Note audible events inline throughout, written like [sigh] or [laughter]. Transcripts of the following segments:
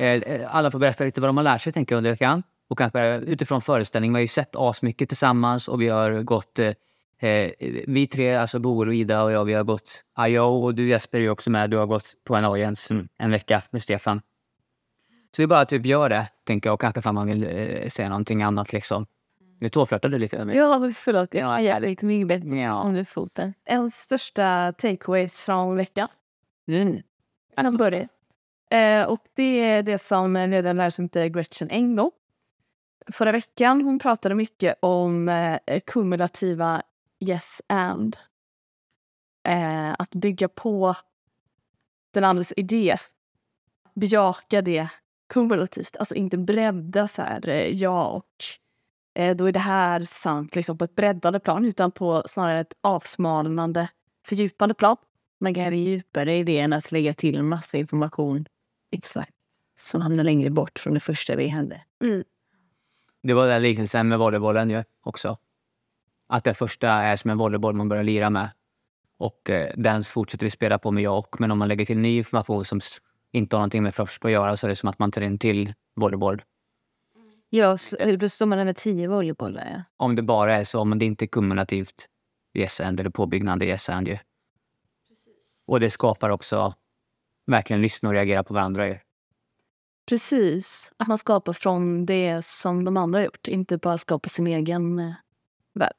Eh, alla får berätta lite vad de har lärt sig tänker jag under veckan. Och kanske utifrån föreställningen. Vi har ju sett asmycket tillsammans och vi har gått eh, Eh, vi tre, alltså Boel och Ida och jag, vi har gått IO och du Jesper är ju också med. Du har gått på en Orients mm. en vecka med Stefan. Så vi bara typ gör det, tänker jag. Och kanske fan man vill eh, säga någonting annat liksom. Nu tårflörtade du lite med mig. Ja, men förlåt. Jag hajar lite mycket bättre ja. under foten. En största takeaways från veckan. Mm. Jag börjar. Eh, och det är det som ledaren lärare som heter Gretchen Engdahl. Förra veckan hon pratade mycket om eh, kumulativa yes and. Eh, att bygga på den andres idé. Bejaka det kumulativt, alltså inte bredda så här eh, ja och eh, då är det här sant liksom på ett breddande plan utan på snarare ett avsmalnande, fördjupande plan. Man kan djupare i det än att lägga till massa information exakt som hamnar längre bort från det första vi hände. Mm. Det var den liknelsen med volleybollen ju också. Att det första är som en volleyboll man börjar lira med. Och eh, den fortsätter vi spela på med jag och. Men om man lägger till ny information som inte har någonting med först att göra så är det som att man tar in till volleyboll. Ja, så, då står man där med tio volleybollar. Ja. Om det bara är så, om det inte är kumulativt yes and eller påbyggnad yes and ju. Precis. Och det skapar också verkligen lyssna och reagera på varandra ju. Precis. Att man skapar från det som de andra har gjort, inte bara skapa sin egen eh, värld.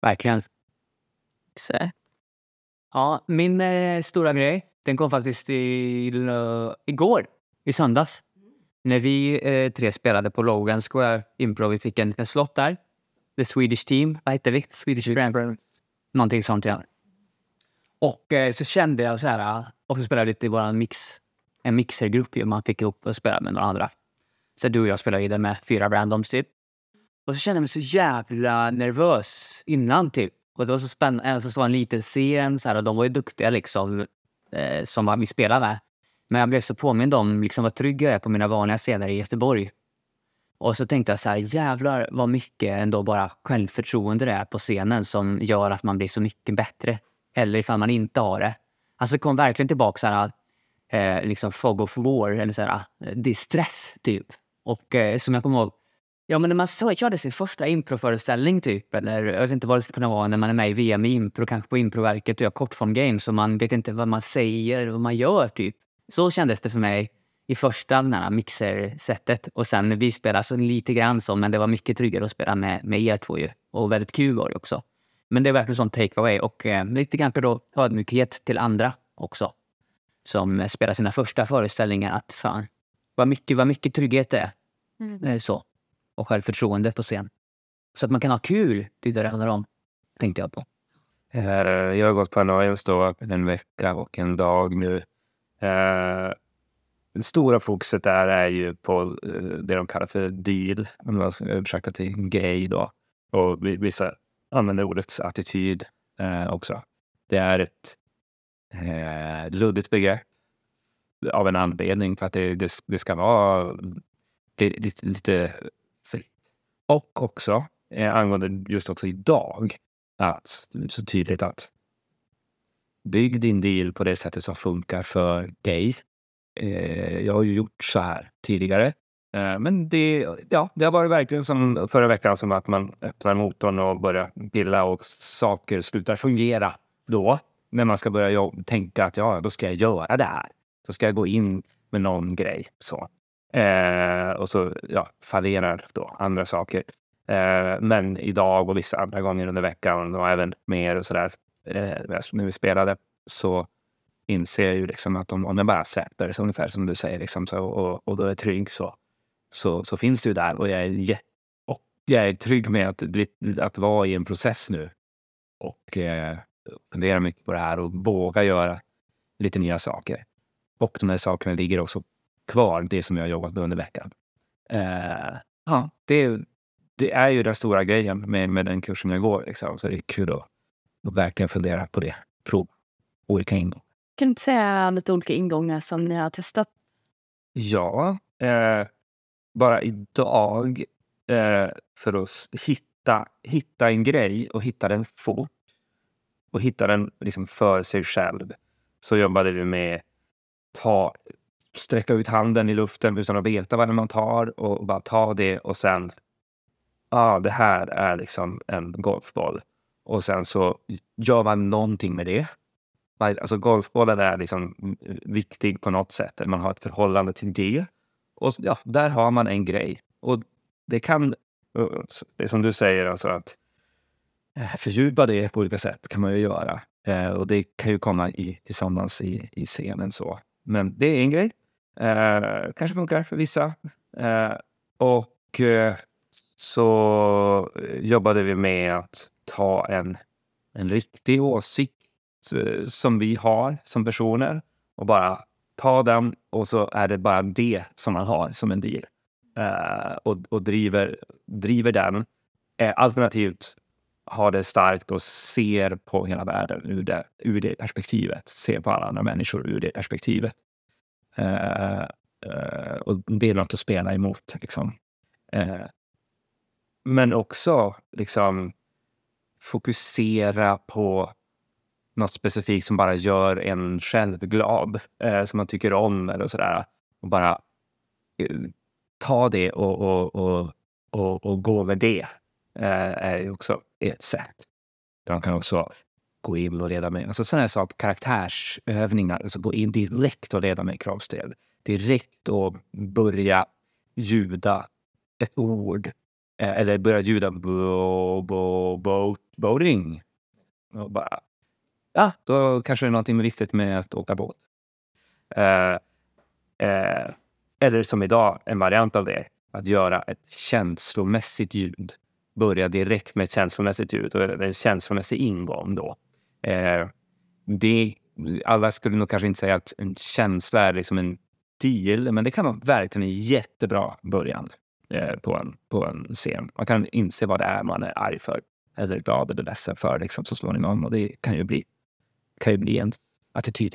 Verkligen. Exakt. Ja, min eh, stora grej, den kom faktiskt till, uh, igår, i söndags. När vi eh, tre spelade på Logan Square Improv. Vi fick en liten slott där. The Swedish Team, vad hette vi? Swedish Grand Någonting sånt, ja. Och eh, så kände jag så här, eh, och så spelade vi lite i vår mix, en mixergrupp. Man fick ihop och spela med några andra. Så du och jag spelade i den med fyra randoms typ. Och så kände jag mig så jävla nervös innan typ. Och det var så spännande, även fast det var en liten scen så här, och de var ju duktiga liksom, eh, som vi spelade med. Men jag blev så påmind om liksom, vad trygg jag är på mina vanliga scener i Göteborg. Och så tänkte jag så här, jävlar vad mycket ändå bara självförtroende det är på scenen som gör att man blir så mycket bättre. Eller ifall man inte har det. Alltså det kom verkligen tillbaka så här, eh, liksom fog of war, eller så här, eh, distress, typ. Och eh, som jag kommer ihåg, Ja, men när man så, körde sin första improföreställning typ, eller jag vet inte vad det skulle kunna vara när man är med i VM i impro, kanske på improverket och gör kortform games och man vet inte vad man säger, vad man gör typ. Så kändes det för mig i första den här mixersättet och sen vi spelade så lite grann så, men det var mycket tryggare att spela med, med er två ju. Och väldigt kul var det också. Men det är verkligen sån take-away och eh, lite kanske då ödmjukhet till andra också. Som spelar sina första föreställningar att fan, vad mycket, vad mycket trygghet det är. Mm. Eh, så och självförtroende på scen. Så att man kan ha kul, det är det det handlar om, tänkte jag på. Jag har gått på Annoyance då en vecka och en dag nu. Eh, det stora fokuset där är ju på eh, det de kallar för deal, om man översätter till gay då. Och vissa använder ordet attityd eh, också. Det är ett eh, luddigt begrepp av en anledning för att det, det, det ska vara lite, lite och också eh, angående just också idag, att så tydligt att bygg din deal på det sättet som funkar för dig. Eh, jag har ju gjort så här tidigare. Eh, men det, ja, det har varit verkligen som förra veckan som att man öppnar motorn och börjar pilla och saker slutar fungera då. När man ska börja tänka att ja, då ska jag göra det här. Då ska jag gå in med någon grej. Så. Eh, och så ja, fallerar då andra saker. Eh, men idag och vissa andra gånger under veckan och även mer och sådär eh, när vi spelade så inser jag ju liksom att om, om jag bara släpper, så ungefär som du säger, liksom, så, och, och då är trygg så, så, så finns det ju där. Och jag är, och jag är trygg med att, att vara i en process nu och eh, fundera mycket på det här och våga göra lite nya saker. Och de här sakerna ligger också kvar, det som jag har jobbat med under veckan. Eh, ja, det, det är ju den stora grejen med, med den kursen jag går. Liksom. Så det är kul att, att verkligen fundera på det. Prov olika ingångar. Kan du inte säga lite olika ingångar som ni har testat? Ja, eh, bara idag eh, för att hitta, hitta en grej och hitta den fort och hitta den liksom för sig själv så jobbade vi med ta sträcka ut handen i luften utan att veta vad man tar och bara ta det och sen, ja, ah, det här är liksom en golfboll. Och sen så gör man någonting med det. Alltså golfbollen är liksom mm, viktig på något sätt. Man har ett förhållande till det. Och ja, där har man en grej. Och det kan, det är som du säger, alltså att eh, fördjupa det på olika sätt kan man ju göra. Eh, och det kan ju komma i, tillsammans i, i scenen så. Men det är en grej. Eh, kanske funkar för vissa. Eh, och eh, så jobbade vi med att ta en, en riktig åsikt eh, som vi har som personer och bara ta den och så är det bara det som man har som en deal. Uh, och, och driver, driver den. Uh, alternativt har det starkt och ser på hela världen ur det, ur det perspektivet. Ser på alla andra människor ur det perspektivet. Uh, och det är något att spela emot. Liksom. men också liksom fokusera på något specifikt som bara gör en själv glad, eh, som man tycker om eller sådär. Och bara eh, ta det och, och, och, och, och gå med det eh, är också ett sätt. Man kan också gå in och leda med alltså sådana saker, karaktärsövningar, alltså gå in direkt och leda med kroppsdel. Direkt och börja ljuda ett ord eh, eller börja ljuda bo, bo, bo, boating. Och bara ja, då kanske det är någonting viktigt med att åka båt. Eh, eh, eller som idag, en variant av det, att göra ett känslomässigt ljud. Börja direkt med ett känslomässigt ljud och en känslomässig ingång då. Eh, det, alla skulle nog kanske inte säga att en känsla är liksom en deal, men det kan vara verkligen en jättebra början eh, på, en, på en scen. Man kan inse vad det är man är arg för, eller glad eller ledsen för liksom, så småningom. Och det kan ju bli kan ju bli en attityd.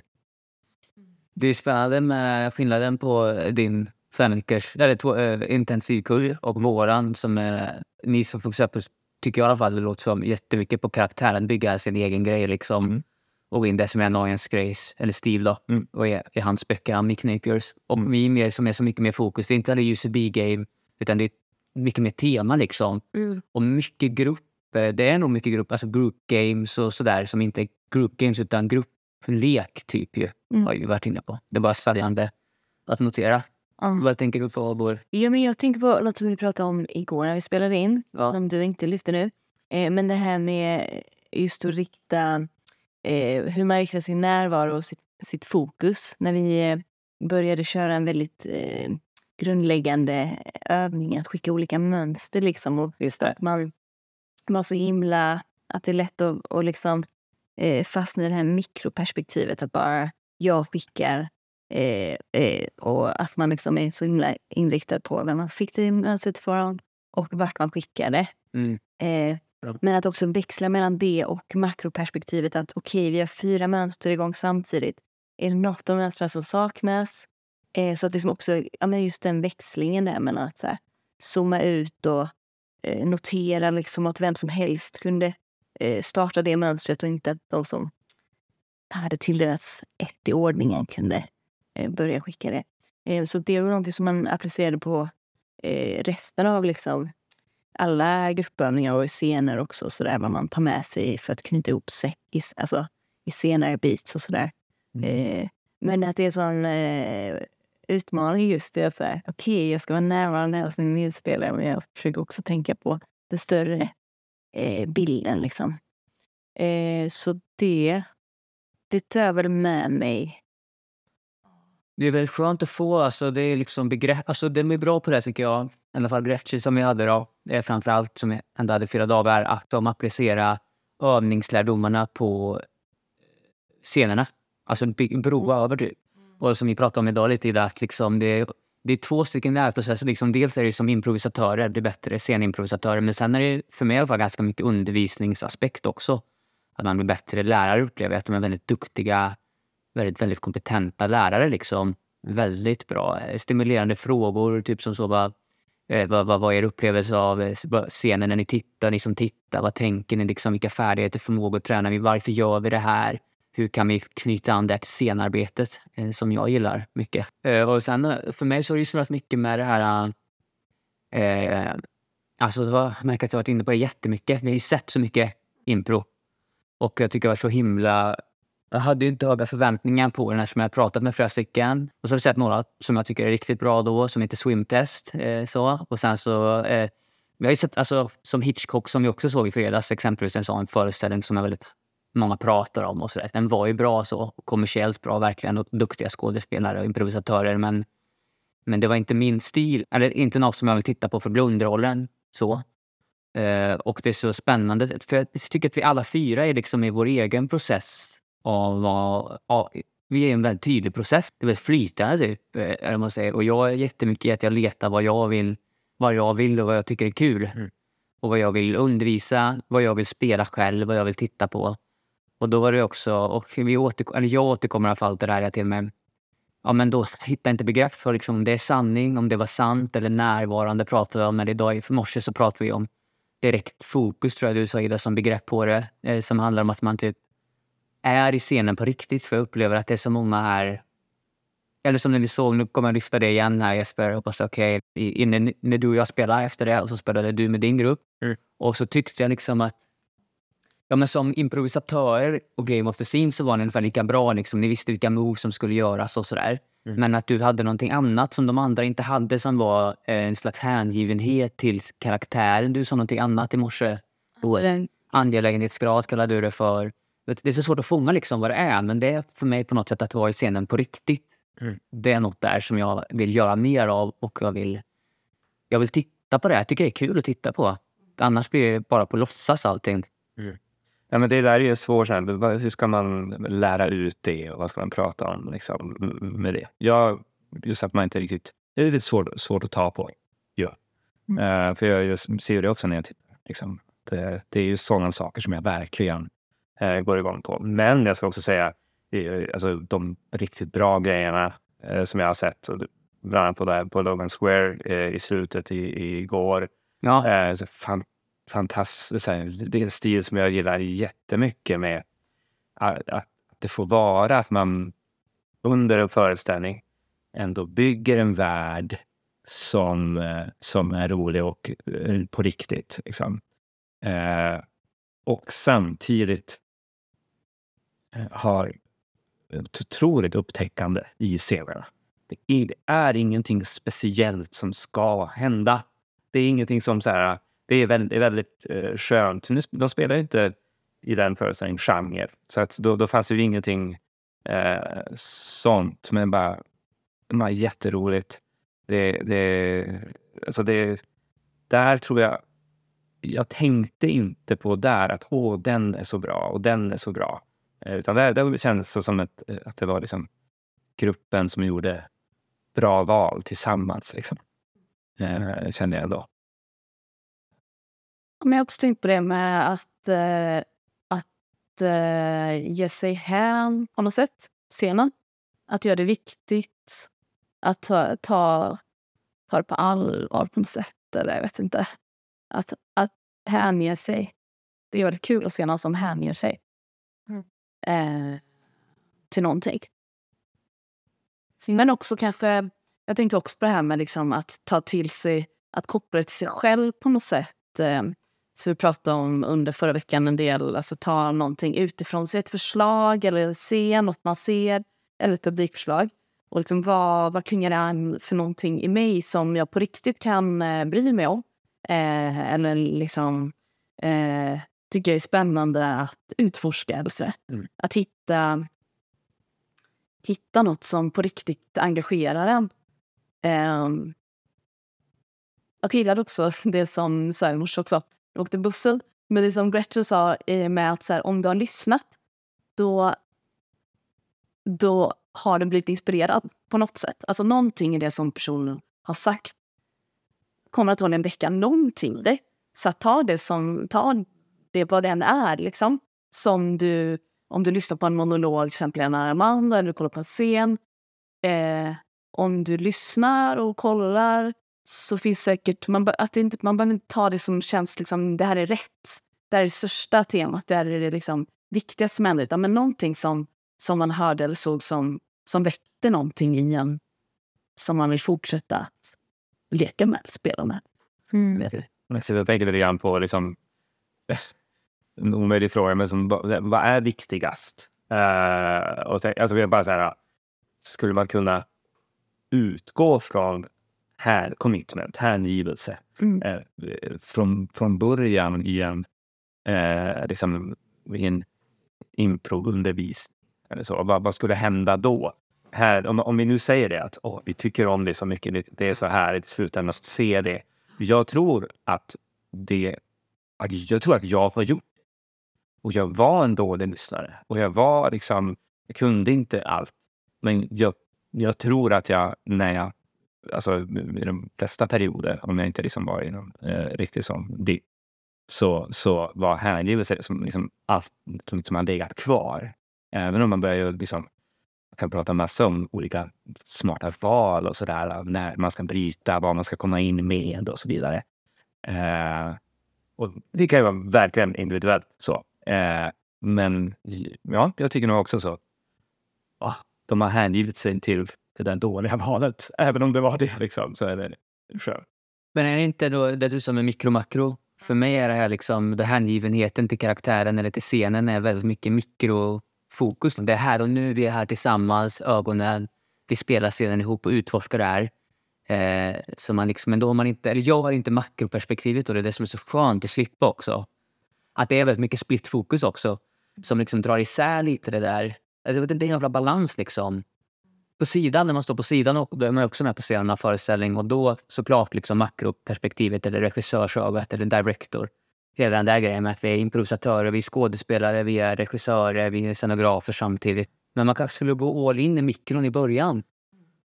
Det är spännande med skillnaden på din femveckors, eller två, äh, intensivkurs och våran som är, ni som fokuserar på, tycker jag i alla fall, det låter som jättemycket på karaktären, bygga sin egen grej liksom. Mm. Och in det som är Noyans grejs, eller stil då, mm. och i, i hans böcker, Mick Napiers. Och mm. vi mer som är så mycket mer fokus, det är inte alla UCB-game, utan det är mycket mer tema liksom. Mm. Och mycket grupp det är nog mycket grupp, alltså group games och sådär som inte är group games utan grupplek typ ju. Mm. Har vi varit inne på. Det är bara spännande att notera. Mm. Vad tänker du på, Bor? Ja, men jag tänker på något som vi pratade om igår när vi spelade in, ja. som du inte lyfte nu. Eh, men det här med just att rikta, eh, hur man riktar sin närvaro och sitt, sitt fokus. När vi eh, började köra en väldigt eh, grundläggande övning, att skicka olika mönster liksom. Och att man var så himla... Att det är lätt att, att liksom, eh, fastna i det här mikroperspektivet. Att bara jag skickar. Eh, eh, och att man liksom är så himla inriktad på vem man fick det mönstret från och vart man skickade. Mm. Eh, men att också växla mellan det och makroperspektivet. Att okej, okay, vi har fyra mönster igång samtidigt. Är det något av mönstren som saknas? Eh, så att liksom också, ja, men just den växlingen där mellan att så här, zooma ut och eh, notera liksom att vem som helst kunde starta det mönstret och inte att de som hade tilldelats ett i ordningen kunde eh, börja skicka det. Eh, så det var någonting som man applicerade på eh, resten av liksom alla gruppövningar och scener också, så där, vad man tar med sig för att knyta ihop sig i, alltså, i senare beats och sådär. Mm. Eh, men att det är sån eh, utmaning just det att säga, okej, okay, jag ska vara närvarande hos min medspelare, men jag försöker också tänka på den större eh, bilden. Liksom. Eh, så det, det tar jag väl med mig. Det är väldigt skönt att få, alltså det är liksom begrepp, alltså de är bra på det tycker jag. I alla fall Gretchen som vi hade då, eh, framförallt som jag ändå hade fyra dagar, att de applicerar övningslärdomarna på scenerna. Alltså broa mm. över typ. Och som vi pratade om idag lite, att liksom det, det är två stycken lärprocesser. Liksom dels är det som improvisatörer, det är bättre scenimprovisatörer. Men sen är det för mig i alla fall ganska mycket undervisningsaspekt också. Att man blir bättre lärare upplever jag. Att de är väldigt duktiga, väldigt, väldigt kompetenta lärare. Liksom. Väldigt bra. Stimulerande frågor, typ som så bara, eh, vad, vad var er upplevelse av eh, scenen när ni tittar, ni som tittar? Vad tänker ni? Liksom, vilka färdigheter, förmågor tränar vi? Varför gör vi det här? Hur kan vi knyta an det till scenarbetet eh, som jag gillar mycket. Eh, och sen eh, för mig så har det ju snurrat mycket med det här... Eh, eh alltså jag märker att jag har varit inne på det jättemycket. Vi har ju sett så mycket impro. Och jag tycker det var så himla... Jag hade ju inte höga förväntningar på den eftersom jag har pratat med flera stycken. Och så har vi sett några som jag tycker är riktigt bra då, som heter Swimtest. Eh, så. Och sen så... Eh, vi har ju sett, alltså, som Hitchcock som vi också såg i fredags, exempelvis en sån föreställning som är väldigt många pratar om och så där. Den var ju bra så, kommersiellt bra verkligen och duktiga skådespelare och improvisatörer men, men det var inte min stil, eller inte något som jag vill titta på för blundrollen så. Eh, och det är så spännande för jag tycker att vi alla fyra är liksom i vår egen process av, av vi är en väldigt tydlig process. Det är väldigt flytande typ, eh, man säger. Och jag är jättemycket i att jag letar vad jag vill, vad jag vill och vad jag tycker är kul. Mm. Och vad jag vill undervisa, vad jag vill spela själv, vad jag vill titta på. Och då var det också, och vi återkom, eller jag återkommer i alla fall till det här till med Ja, men då hitta inte begrepp för liksom, om det är sanning, om det var sant eller närvarande pratade vi om. Men idag i morse så pratade vi om direkt fokus, tror jag du sa Ida, som begrepp på det. Eh, som handlar om att man typ är i scenen på riktigt. För jag upplever att det är så många här... Eller som när vi såg, nu kommer jag lyfta det igen här Jesper. Hoppas okej. Okay, när du och jag spelade efter det och så spelade du med din grupp. Mm. Och så tyckte jag liksom att Ja, men som improvisatörer och Game of the Scene så var ni ungefär lika bra. Liksom. Ni visste vilka moves som skulle göras och sådär. Mm. Men att du hade någonting annat som de andra inte hade som var eh, en slags hängivenhet till karaktären. Du sa någonting annat i morse. Mm. Angelägenhetsgrad kallade du det för. Det är så svårt att fånga liksom vad det är, men det är för mig på något sätt att vara i scenen på riktigt. Mm. Det är något där som jag vill göra mer av och jag vill, jag vill titta på det. Jag tycker det är kul att titta på. Annars blir det bara på låtsas allting. Mm. Ja, men det där är ju svårt. Hur ska man lära ut det och vad ska man prata om liksom, med det? Jag, just att man inte riktigt... Det är lite svårt, svårt att ta på. Ja. Mm. Uh, för jag, jag ser det också när jag tittar. Liksom. Det, det är ju sådana saker som jag verkligen uh, går igång på. Men jag ska också säga, alltså, de riktigt bra grejerna uh, som jag har sett, bland annat på, där, på Logan Square i slutet i, i igår. Ja. fan, fantastiskt. Det är en stil som jag gillar jättemycket med att, att det får vara att man under en föreställning ändå bygger en värld som, eh, som är rolig och eh, på riktigt. Liksom. Eh, och samtidigt eh, har ett otroligt upptäckande i serierna. Det är, det är ingenting speciellt som ska hända. Det är ingenting som så här, det är väldigt, väldigt eh, skönt. De spelar inte i den föreställningen genre. Så att då, då fanns det ju ingenting eh, sånt. Men bara, bara jätteroligt. Det, det, alltså det, där tror jag... Jag tänkte inte på där att åh, den är så bra och den är så bra. Eh, utan där, där kändes det som ett, eh, att det var liksom gruppen som gjorde bra val tillsammans. Liksom. Eh, kände jag då. Men jag har också tänkt på det med att, eh, att eh, ge sig hän på något sätt, scenen. Att göra det viktigt. Att ta, ta, ta det på allvar på något sätt. Eller jag vet inte. Att, att hänge sig. Det gör det kul att se någon som hänger sig. Mm. Eh, till någonting. Men också kanske, jag tänkte också på det här med liksom att ta till sig, att koppla det till sig själv på något sätt. Eh, så vi pratade om under förra veckan en del, alltså ta någonting utifrån, se ett förslag eller se något man ser, eller ett publikförslag. Och liksom vad, vad klingar det an för någonting i mig som jag på riktigt kan eh, bry mig om? Eh, eller liksom eh, tycker jag är spännande att utforska. Eller så. Mm. Att hitta, hitta något som på riktigt engagerar en. Eh, jag gillade också [laughs] det som sa i morse också, åkte bussen. Men det som Gretchen sa eh, med att så här, om du har lyssnat då, då har den blivit inspirerad på något sätt. Alltså någonting i det som personen har sagt kommer att en vecka någonting i dig. Så ta det som, ta det vad det än är liksom. Som du, om du lyssnar på en monolog, till exempel en Armando, eller du kollar på en scen. Eh, om du lyssnar och kollar så finns säkert... Man, att inte, man behöver inte ta det som känns liksom, det här är rätt. Det här är det största temat. Det här är det liksom viktigaste som hände, utan men någonting som, som man hörde eller såg som, som väckte någonting i en som man vill fortsätta att leka med, spela med. Mm. Jag tänker lite grann på liksom, en omöjlig fråga, men som, vad är viktigast? Uh, och tänk, alltså jag bara så här, skulle man kunna utgå från här, commitment, hängivelse Mm. eh, från, från början i en, eh, liksom, i en improundervisning? Eller så. Vad, vad skulle hända då? Här, om, om vi nu säger det att åh, vi tycker om det så mycket, det, det är så här i slutändan att se det. Jag tror att det, jag tror att jag har gjort. Och jag var en dålig lyssnare. Och jag var liksom, jag kunde inte allt. Men jag, jag tror att jag, när jag, alltså i de flesta perioder, om jag inte liksom var i någon eh, riktigt sån dipp, så, så var hängivelse som liksom allt som liksom har legat kvar. Även om man börjar ju liksom, man kan prata massa om olika smarta val och sådär, när man ska bryta, vad man ska komma in med och så vidare. Eh, och det kan ju vara verkligen individuellt så. Eh, men ja, jag tycker nog också så. Ja, de har hängivit sig till det där dåliga [laughs] valet. Även om det var det liksom, så är det skönt. Men är det inte då det du sa med mikro-makro? För mig är det här liksom, det hängivenheten till karaktären eller till scenen är väldigt mycket mikrofokus. Det är här och nu, vi är här tillsammans, ögonen. Vi spelar scenen ihop och utforskar det här. Eh, så man liksom, men då har man inte, eller jag har inte makroperspektivet och det är det som är så skönt att slippa också. Att det är väldigt mycket splittfokus också. Som liksom drar isär lite det där. Alltså, det är en jävla balans liksom. På sidan, när man står på sidan, och då är man också med på scenen av föreställning. Och då såklart liksom makroperspektivet eller regissörsögat eller director. Hela den där grejen med att vi är improvisatörer, vi är skådespelare, vi är regissörer, vi är scenografer samtidigt. Men man kanske skulle gå all in i mikron i början.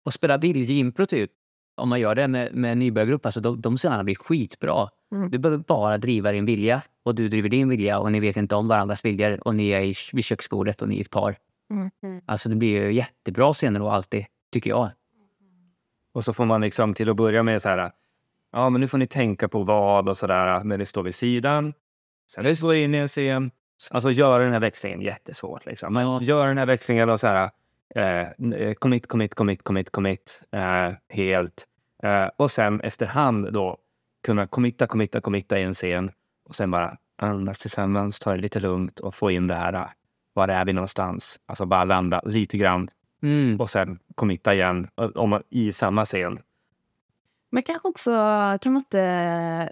Och spela viljeimpro typ. Om man gör det med, med en nybörjargrupp, alltså de, de scenerna blir skitbra. Mm. Du behöver bara driva din vilja och du driver din vilja och ni vet inte om varandras viljor och ni är i, vid köksbordet och ni är ett par. Mm. Alltså det blir ju jättebra scener då alltid, tycker jag. Och så får man liksom till att börja med så här. Ja, men nu får ni tänka på vad och så där när det står vid sidan. Sen när det står in i en scen. Alltså göra den här växlingen jättesvårt liksom. Men gör den här växlingen och så här. Eh, commit, commit, commit, commit, commit. Eh, helt. Eh, och sen efterhand då kunna committa, committa, committa i en scen. Och sen bara andas tillsammans, ta det lite lugnt och få in det här. Var är vi någonstans? Alltså bara landa lite grann Mm. och sen committa igen eh, om man, i samma scen. Men kanske också kan man inte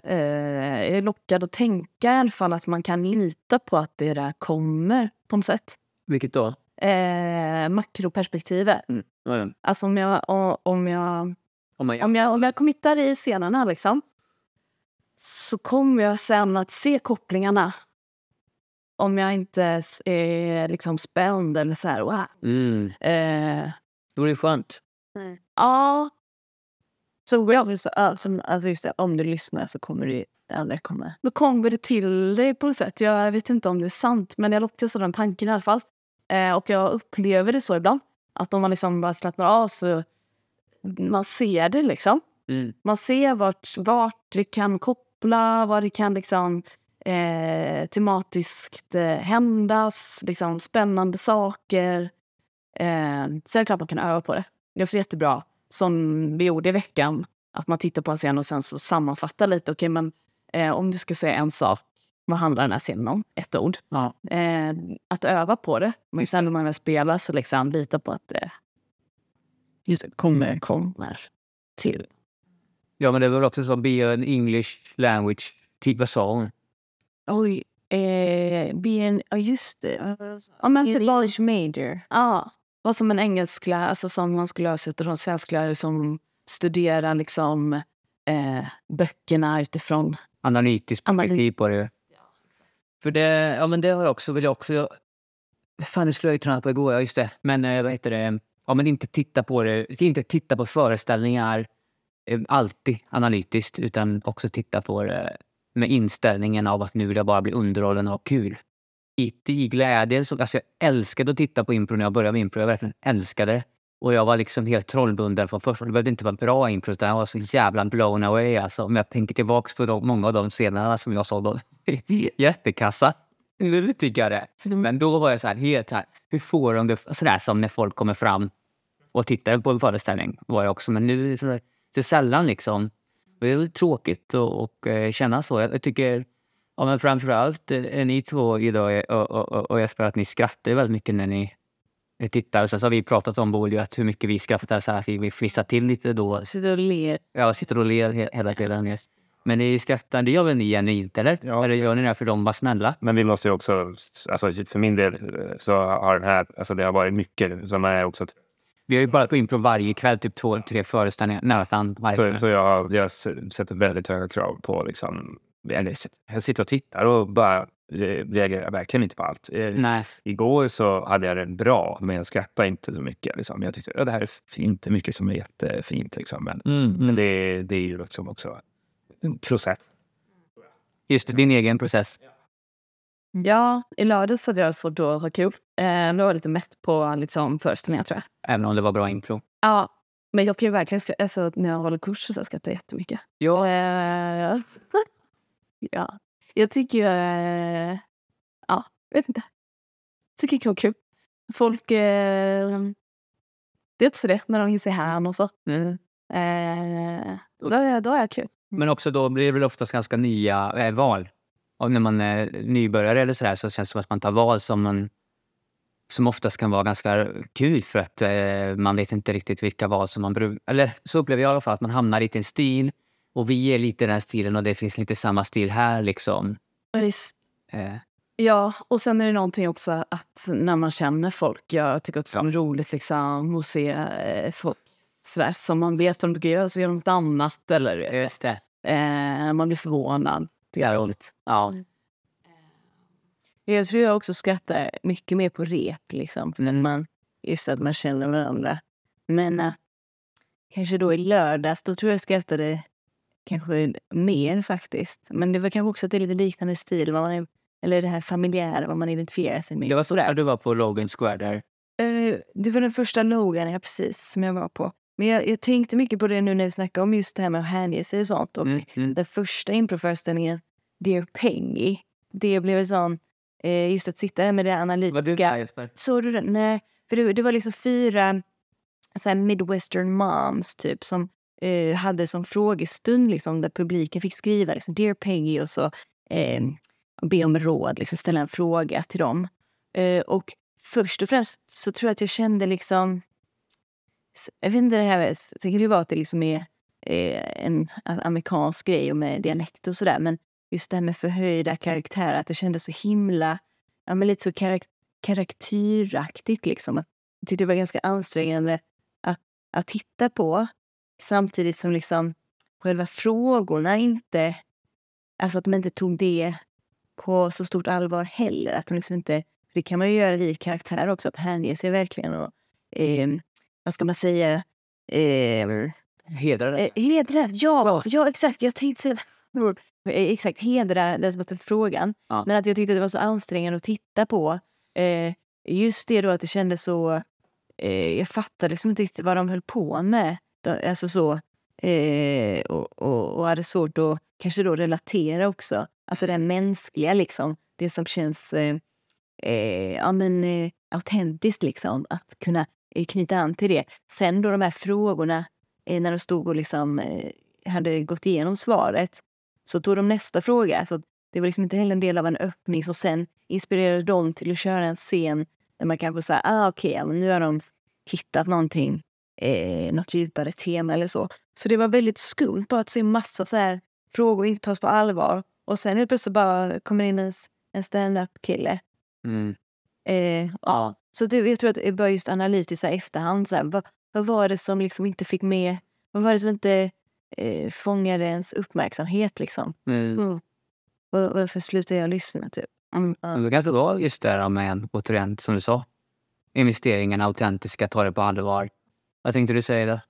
eh, är lockad att tänka i alla fall att man kan lita på att det där kommer på något sätt. Vilket då? Eh, makroperspektivet. Mm. Ja. Alltså om jag, om jag, Om gör. om jag, om jag committar i scenerna liksom, så kommer jag sen att se kopplingarna. Om jag inte är liksom spänd eller så här, wow. Mm. Eh, Då är det skönt. ja, Så, ja, så, ja, som, alltså just det, om du lyssnar så kommer det aldrig komma. då kommer det till dig på något sätt. Jag vet inte om det är sant, men jag lockas av den tanken i alla fall. Eh, och jag upplever det så ibland. Att om man liksom bara slappnar av så man ser det liksom. Mm. Man ser vart, vart det kan koppla, vad det kan liksom eh, tematiskt eh, händas, liksom spännande saker. Eh, sen är det klart man kan öva på det. Det är också jättebra, som vi gjorde i veckan, att man tittar på en scen och sen så sammanfattar lite. Okej, men eh, om du ska säga en sak, vad handlar den här scenen om? Ett ord. Ja. Eh, att öva på det. Men sen när man väl spelar så liksom lita på att det just det, kommer, kommer till. ja, men det var också så be an English language. Typ, sa hon? Oj, eh, be en, ja just det. Ja, men En typ, English major. ja, vad som en engelsklärare, alltså som man skulle översätta från svensklärare som studerar liksom eh, böckerna utifrån Analytiskt perspektiv på det. För det, ja men det har jag också, vill jag också... Jag, fan, det skulle jag ju träna på igår, ja just det. Men eh, vad heter det? Ja men inte titta på det, inte titta på föreställningar eh, alltid analytiskt, utan också titta på det med inställningen av att nu vill jag bara bli underhållen och ha kul. Lite i glädje. Så, alltså jag älskade att titta på impro när jag började med impro. Jag verkligen älskade det. Och jag var liksom helt trollbunden från första. Det behövde inte vara bra impro, utan jag var så jävla blown away. Alltså, om jag tänker tillbaka på de, många av de scenerna som jag såg då. [laughs] Jättekassa. Nu tycker jag det. Men då var jag så här, helt här, hur får de det? Sådär som när folk kommer fram och tittar på en föreställning. var jag också. Men nu så, så sällan liksom. Det är tråkigt att eh, känna så. Jag, tycker, ja, men framförallt eh, ni två idag och, och, och, och Jesper, att ni skrattar väldigt mycket när ni tittar. Sen så har vi pratat om Bolio, att hur mycket vi skrattar, så här, att vi fnissar till lite då. Sitter och ler. Ja, sitter och ler he- hela tiden. Yes. Men ni skrattar, det gör väl ni genuint, eller? Ja. Eller gör ni det för de var snälla? Men vi måste ju också, alltså för min del eh, så har den här, alltså det har varit mycket som är också, Vi har ju bara på impro varje kväll, typ två, tre föreställningar. Nästan varje så, kväll. så jag, har- jag sätter väldigt höga krav på liksom, jag sitter och tittar och bara reagerar verkligen inte på allt. Eh, Nej. Igår så hade jag det bra, men jag skrattade inte så mycket. Liksom. Jag tyckte att det här är fint, det är mycket som är jättefint. Liksom. Men, men det, det är ju liksom också en process. Just det, din egen process. Ja, i lördags hade jag svårt att ha kul. Eh, då var jag lite mätt på liksom, föreställningar tror jag. Även om det var bra impro. Ja, men jag kan ju verkligen skratta. Alltså, när jag håller kurs så skrattar jag jättemycket. Ja. Eh, [laughs] ja. Jag tycker ju... Eh, ja, vet inte. Jag tycker det är kul. Folk... Eh, det är också det, när de hinner här och så. Mm. Eh, då, då är jag kul. Men också då blir det väl oftast ganska nya eh, val. Och när man är nybörjare eller sådär så känns det som att man tar val som, man, som oftast kan vara ganska kul för att eh, man vet inte riktigt vilka val som man brukar... Eller så upplever jag i alla fall att man hamnar lite i en stil och vi är lite den stilen och det finns lite samma stil här liksom. Visst. Eh, Ja, och sen är det någonting också att när man känner folk. Jag tycker att det är roligt liksom, att se eh, folk sådär, som man vet vad de brukar göra, så gör de något annat. Eller, vet, just det. eh, man blir förvånad. Det är roligt. Ja. Jag tror jag också skrattar mycket mer på rep. Liksom, när man, just att man känner varandra. Men att kanske då i lördags, då tror jag skrattade kanske mer faktiskt. Men det var kanske också att det är lite liknande stil. Vad man är, eller det här familjära, vad man identifierar sig med. Det var så där du var på Logan Square där. Eh, det var den första Logan, ja, precis, som jag var på. Men jag, jag tänkte mycket på det nu när vi snackade om just det här med att hänge sig och sånt. Och Mm, mm. den första improföreställningen, Dear Pengy, det blev en sån, eh, just att sitta där med det analytiska. Jesper? Såg du den? Nej, för det, det var liksom fyra så här midwestern moms typ som eh, hade som frågestund liksom, där publiken fick skriva liksom, Dear Peggy och så eh, be om råd, liksom, ställa en fråga till dem. Eh, och först och främst så tror jag att jag kände liksom... Jag vet inte, det här, jag tycker det var att det liksom är eh, en amerikansk grej och med dialekt och sådär. Men just det här med förhöjda karaktärer, att det kändes så himla, ja men lite så karak karaktäraktigt liksom. Jag tyckte det var ganska ansträngande att, att titta på. Samtidigt som liksom själva frågorna inte, alltså att man inte tog det på så stort allvar heller. Att de liksom inte, för det kan man ju göra i karaktär också, att hänge sig verkligen och, eh, vad ska man säga, eh, Hedrar dig. Eh, hedra, ja, ja exakt. Jag tänkte säga Eh, Exakt, hedra den som har ställt frågan. Ja. Men att jag tyckte det var så ansträngande att titta på. Eh, just det då att det kändes så... Eh, jag fattade liksom inte riktigt vad de höll på med. De, alltså så... Eh, och, och, och hade svårt att kanske då relatera också. Alltså det mänskliga liksom. Det som känns eh, eh, ja, men, eh, autentiskt liksom. Att kunna knyta an till det. Sen då de här frågorna när de stod och liksom, hade gått igenom svaret så tog de nästa fråga. Så det var liksom inte heller en del av en öppning som sen inspirerade dem till att köra en scen där man kanske säger ah, okej, men nu har de hittat någonting, eh, något djupare tema eller så. Så det var väldigt skumt bara att se massa så här frågor inte tas på allvar och sen helt plötsligt bara kommer in en, en stand-up-kille Mm. Eh, ja. Så det, jag tror att det var just analytiskt här, efterhand. Så här, vad, vad var det som liksom inte fick med... Vad var det som inte eh, fångade ens uppmärksamhet? Liksom? Mm. Mm. Och, varför slutade jag lyssna? Typ? Mm. Det var just det där med, återigen, som du sa, investeringarna, autentiska, ta det på allvar. Vad tänkte du säga där?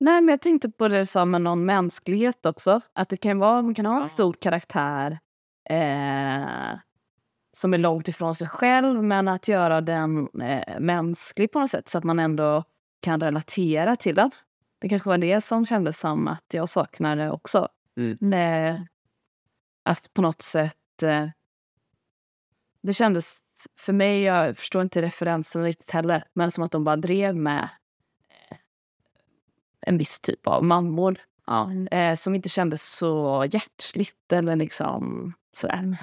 Nej, men jag tänkte på det du sa med någon mänsklighet också. Att det kan vara, man kan ha en stor karaktär eh, som är långt ifrån sig själv men att göra den eh, mänsklig på något sätt så att man ändå kan relatera till den. Det kanske var det som kändes som att jag saknade också. Mm. Nej, att på något sätt... Eh, det kändes för mig, jag förstår inte referensen riktigt heller, men som att de bara drev med eh, en viss typ av mammor. Ja, eh, som inte kändes så hjärtligt eller liksom sådär.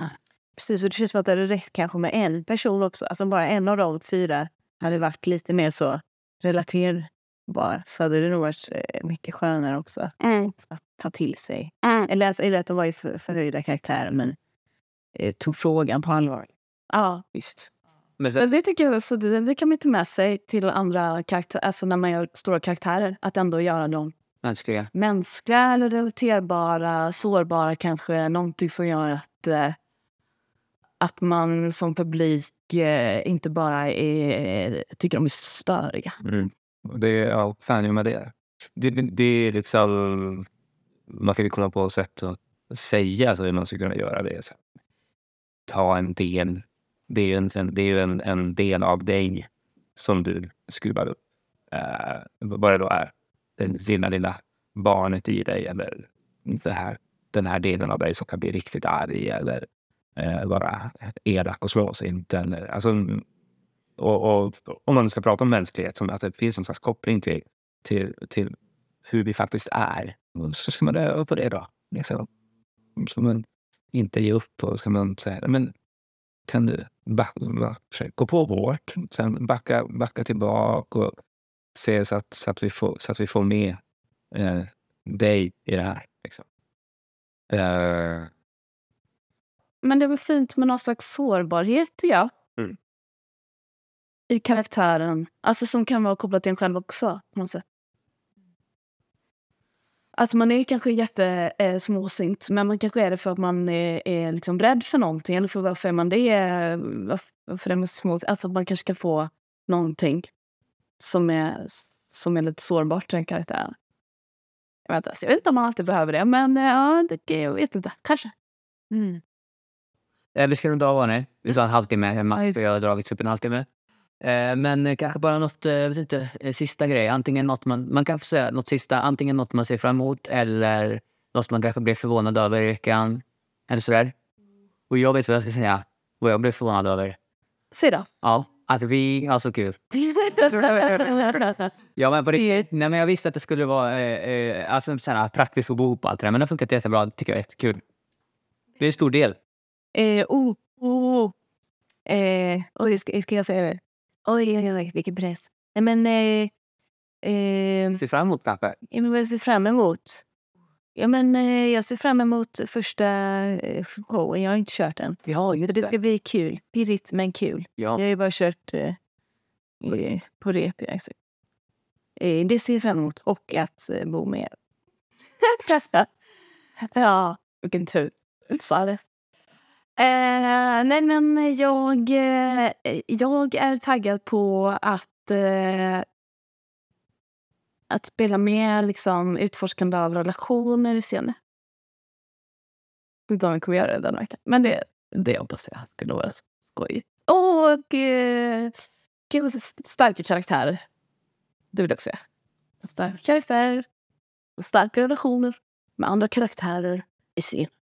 Precis, och det känns som att det hade rätt kanske med en person också. Alltså bara en av de fyra hade varit lite mer så relaterbar. Så hade det nog varit eh, mycket skönare också Mm. att ta till sig. Mm. Eller, alltså, eller att de var ju för, förhöjda karaktärer men eh, tog frågan på allvar. Ja, Visst. Men så, men det tycker jag så det, det kan man ta med sig till andra karaktärer, alltså när man gör stora karaktärer. Att ändå göra dem mänskliga. mänskliga eller relaterbara, sårbara kanske. Någonting som gör att, eh, att man som publik eh, inte bara är, tycker de är störiga. Mm. Och det, ja, fan gör man det? Det, det, det är liksom... Man kan ju komma på sätt att säga så hur man skulle kunna göra det. Så. Ta en del. Det är ju en, en- det är en, en del av dig som du skruvar upp. Uh, vad det då är. Det lilla, lilla barnet i dig eller det här, den här delen av dig som kan bli riktigt arg eller uh, vara elak och slå sig inte. Eller, alltså, och, och om man nu ska prata om mänsklighet, som att det finns någon slags koppling till, till, till hur vi faktiskt är, så ska man öva på det då. Liksom. Så man inte ge upp och ska man säga, men kan du backa, gå på hårt, sen backa, backa tillbaka och se så att, så att, vi, får, så att vi får med eh, dig i det här. Liksom. Eh, Men det är väl fint med någon slags sårbarhet, tycker jag. I karaktären. Alltså som kan vara kopplat till en själv också, på något sätt. Alltså man är kanske jättesmåsint, eh, småsint, men man kanske är det för att man är, är liksom rädd för någonting. Eller för varför är man det? Varför, varför är man småsint? Alltså man kanske kan få någonting som är, som är lite sårbart till den karaktären. Jag vet, inte, jag vet inte om man alltid behöver det, men eh, ja, det, jag vet inte. Kanske. Mm. Eh, Vi ska runda av nu. Vi sa en halvtimme hemma, för jag har dragit upp en halvtimme. Eh, Men kanske bara något, eh, jag vet inte, eh, sista grej. Antingen något man, man kan få säga något sista, antingen något man ser fram emot eller något man kanske blir förvånad över i veckan. Eller sådär. Och jag vet vad jag ska säga, vad jag blev förvånad över. Se då. Ja, att vi har så kul. [laughs] Ja, men på riktigt. Nej, men jag visste att det skulle vara eh, alltså, så här, praktiskt att bo ihop och allt det där, men det har funkat jättebra. Det tycker jag är jättekul. Det är en stor del. Eh, oh, oh, oh. Eh, oj, ska, ska jag säga det? Oj, oj, oj, vilken press. Nej, men... Eh, eh, Ser fram emot kanske. ja, men vad jag ser fram emot? Ja, men, eh, jag ser fram emot första eh, showen. Jag har inte kört den. Vi har ju Så det ska bli kul. Pirrigt, men kul. Ja. Jag har ju bara kört eh, eh, på rep. ja, exakt. Eh, det ser jag fram emot. Och att eh, bo med er. [laughs] Ja, vilken tur. Sa det. Eh, nej, men jag, eh, jag är taggad på att, eh, att spela med liksom, utforskande av relationer i scenen. Jag vet inte om jag kommer göra det den veckan, men det, det hoppas jag skulle vara skojigt. Och eh, kanske starka karaktärer. Det vill jag också. Starka karaktärer starka relationer med andra karaktärer i scenen.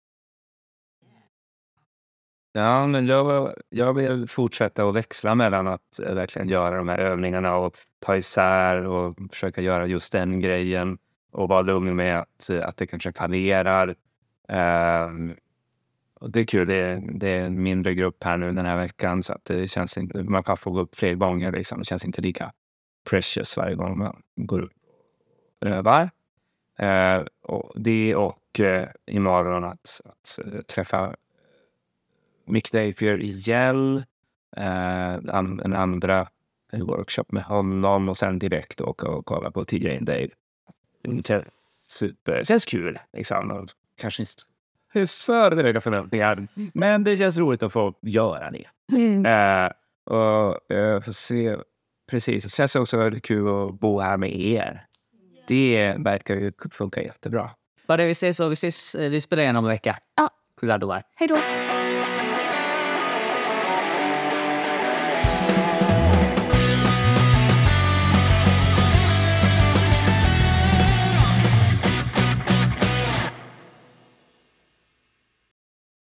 Ja, men jag, jag vill fortsätta att växla mellan att eh, verkligen göra de här övningarna och ta isär och försöka göra just den grejen och vara lugn med att, eh, att det kanske fallerar. Ehm, och det är kul. Det är, det är en mindre grupp här nu den här veckan så att det känns inte, man kan få gå upp fler gånger. Liksom. Det känns inte lika precious varje gång man går upp och övar. Eh, och det och eh, imorgon att, att eh, träffa Mick Davier igen. Eh, an, en andra workshop med honom och sen direkt åka och kolla på TJ and Dave. Inte super. Det känns kul liksom. Och kanske inte för höga förväntningar. Men det känns roligt att få göra det. Eh, och eh, få se. Precis. Det känns också väldigt kul att bo här med er. Det verkar ju funka jättebra. Bara det vi ses så vi ses, eh, vi spelar igen om en vecka. Ja. Hej då!